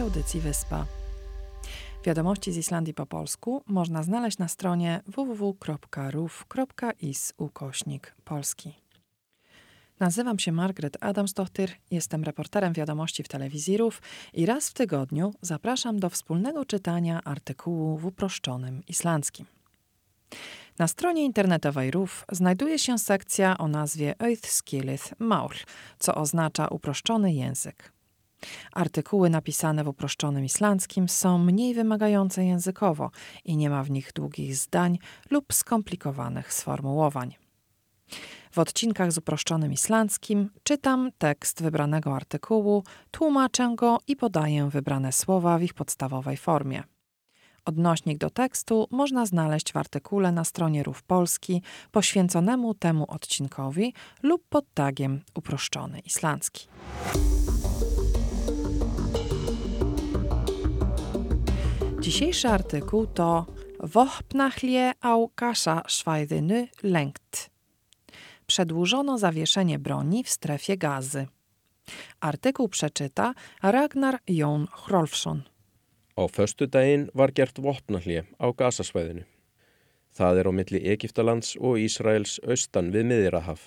audycji Wyspa. Wiadomości z Islandii po polsku można znaleźć na stronie www.ruf.is ukośnik polski. Nazywam się Margaret Adamsdottir, jestem reporterem wiadomości w telewizji RUF i raz w tygodniu zapraszam do wspólnego czytania artykułu w uproszczonym islandzkim. Na stronie internetowej RUF znajduje się sekcja o nazwie Öithskilith Maul, co oznacza uproszczony język. Artykuły napisane w uproszczonym islandzkim są mniej wymagające językowo i nie ma w nich długich zdań lub skomplikowanych sformułowań. W odcinkach z uproszczonym islandzkim czytam tekst wybranego artykułu, tłumaczę go i podaję wybrane słowa w ich podstawowej formie. Odnośnik do tekstu można znaleźć w artykule na stronie Rów Polski poświęconemu temu odcinkowi lub pod tagiem uproszczony islandzki. Dzisiejszy artykuł to Wohpnachlie au kasza szwajdyny lengt. Przedłużono zawieszenie broni w strefie gazy. Artykuł przeczyta Ragnar Jón Hrolfsson. Á föstudaginn var gert vopnahlje á gasasvæðinu. Það er á milli Egiptalands og Ísraels austan við miðirahaf.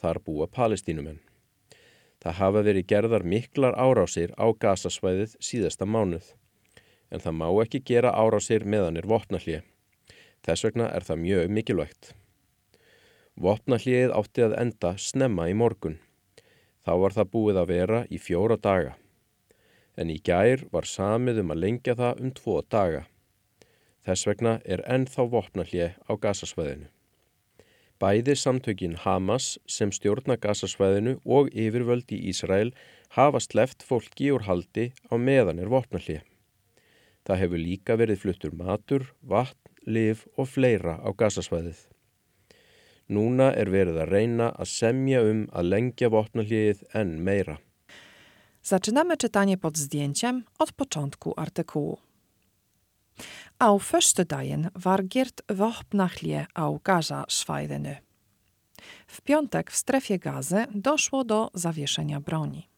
Þar búa palestínumenn. Það hafa verið gerðar miklar árásir á gasasvæðið síðasta mánuð. En það má ekki gera árásir meðan er vopnahlje. Þess vegna er það mjög mikilvægt. Vopnahljeið átti að enda snemma í morgun. Þá var það búið að vera í fjóra daga en í gær var samið um að lengja það um tvo daga. Þess vegna er ennþá vopnallið á gasasvæðinu. Bæði samtökin Hamas sem stjórna gasasvæðinu og yfirvöld í Ísrael hafa sleft fólki úr haldi á meðan er vopnallið. Það hefur líka verið fluttur matur, vatn, liv og fleira á gasasvæðið. Núna er verið að reyna að semja um að lengja vopnalliðið enn meira. Zaczynamy czytanie pod zdjęciem od początku artykułu. Au föstudagen var Gert Wohpnachlie au Gaza Schweideny. W piątek w strefie gazy doszło do zawieszenia broni.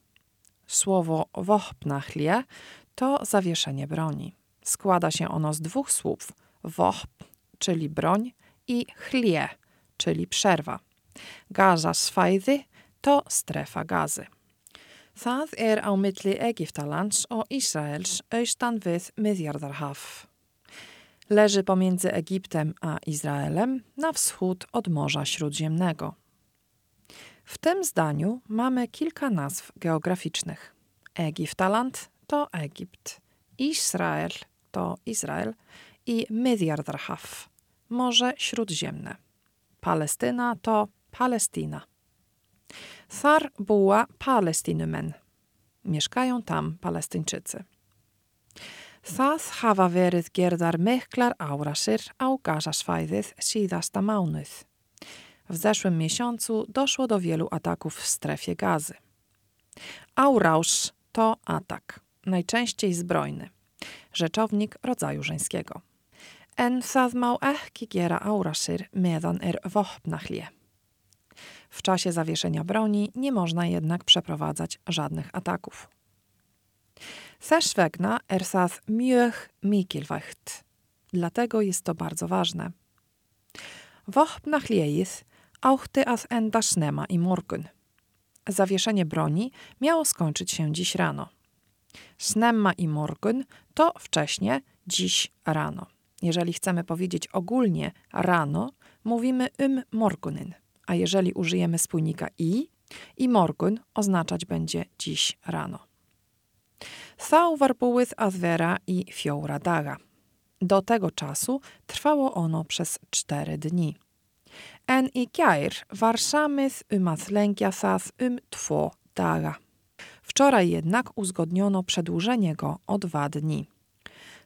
Słowo Wohpnachlie to zawieszenie broni. Składa się ono z dwóch słów: Wohp, czyli broń, i chlie, czyli przerwa. Gaza Schweidy to strefa gazy. Það er á milli Egiptalands og Izraels austan við Miðjardarhaf. Leży pomiędzy Egiptem a Izraelem na wschód od Morza Śródziemnego. W tym zdaniu mamy kilka nazw geograficznych. Egiptaland to Egipt, Izrael to Izrael i Miðjardarhaf, Morze Śródziemne. Palestyna to Palestina. Thar była Palestinumen. Mieszkają tam Palestyńczycy. Það hafa verið gerðar miklar árasir á gazasvæðið síðasta. W zeszłym miesiącu doszło do wielu ataków w strefie gazy. Árás to atak, najczęściej zbrojny, rzeczownik rodzaju żeńskiego. En það má ekki gera árasir meðan er vopnahlje. W czasie zawieszenia broni nie można jednak przeprowadzać żadnych ataków. Þess vegna er það mjög mikilvægt. Dlatego jest to bardzo ważne. Vopnahliejið átti að enda snemma i morgun. Zawieszenie broni miało skończyć się dziś rano. Snemma i morgun to wcześnie, dziś rano. Jeżeli chcemy powiedzieć ogólnie rano, mówimy um morgunin a jeżeli użyjemy spójnika i, i morgun oznaczać będzie dziś rano. Thał warbułyth adwera i fioura daga. Do tego czasu trwało ono przez cztery dni. En i gair var samyth umath lęgia thas um tво daga. Wczoraj jednak uzgodniono przedłużenie go o dwa dni.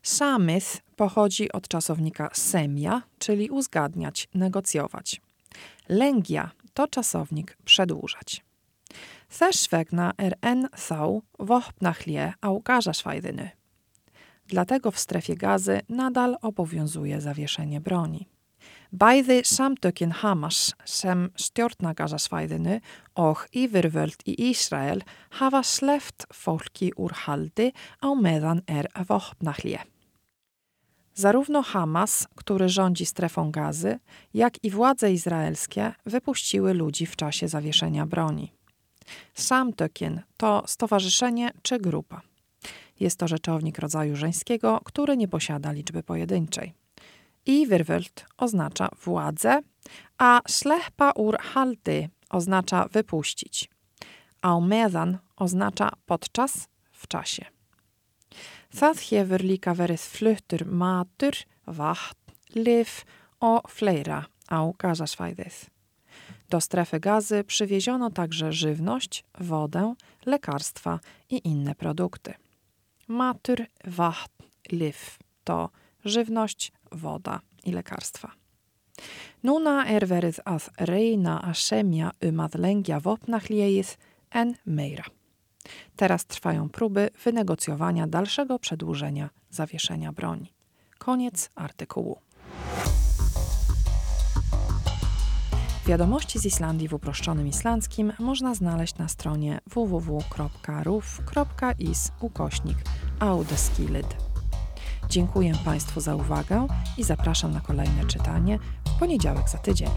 Samyth pochodzi od czasownika semia, czyli uzgadniać, negocjować. Lęgia to czasownik przedłużać. Też wegna er en thał wohpnachlie aukarza szwajdyny. Dlatego w strefie gazy nadal obowiązuje zawieszenie broni. Bæði samtökin Hamas sem stjórna Gazasvæðinu og yfirvöld í Ísrael hafa sleft fólki úr haldi á meðan er vopnahlje. Zarówno Hamas, który rządzi strefą gazy, jak i władze izraelskie wypuściły ludzi w czasie zawieszenia broni. Sam Tökien to stowarzyszenie czy grupa. Jest to rzeczownik rodzaju żeńskiego, który nie posiada liczby pojedynczej. I Wirwelt oznacza władzę, a Slehpa ur halty oznacza wypuścić. Aumedan oznacza podczas, w czasie. Það hefur líka verið fluttur matur, vatn, og fleira á gazasvæðið. Do strefy gazy przywieziono także żywność, wodę, lekarstwa i inne produkty. Matur, vatn, liv to żywność, woda i lekarstwa. Núna er verið að reyna að semja um að lengja vopnahliejið en meira. Teraz trwają próby wynegocjowania dalszego przedłużenia zawieszenia broni. Koniec artykułu. Wiadomości z Islandii w uproszczonym islandzkim można znaleźć na stronie www.ruf.is ukośnik audeskilid. Dziękuję Państwu za uwagę i zapraszam na kolejne czytanie w poniedziałek za tydzień.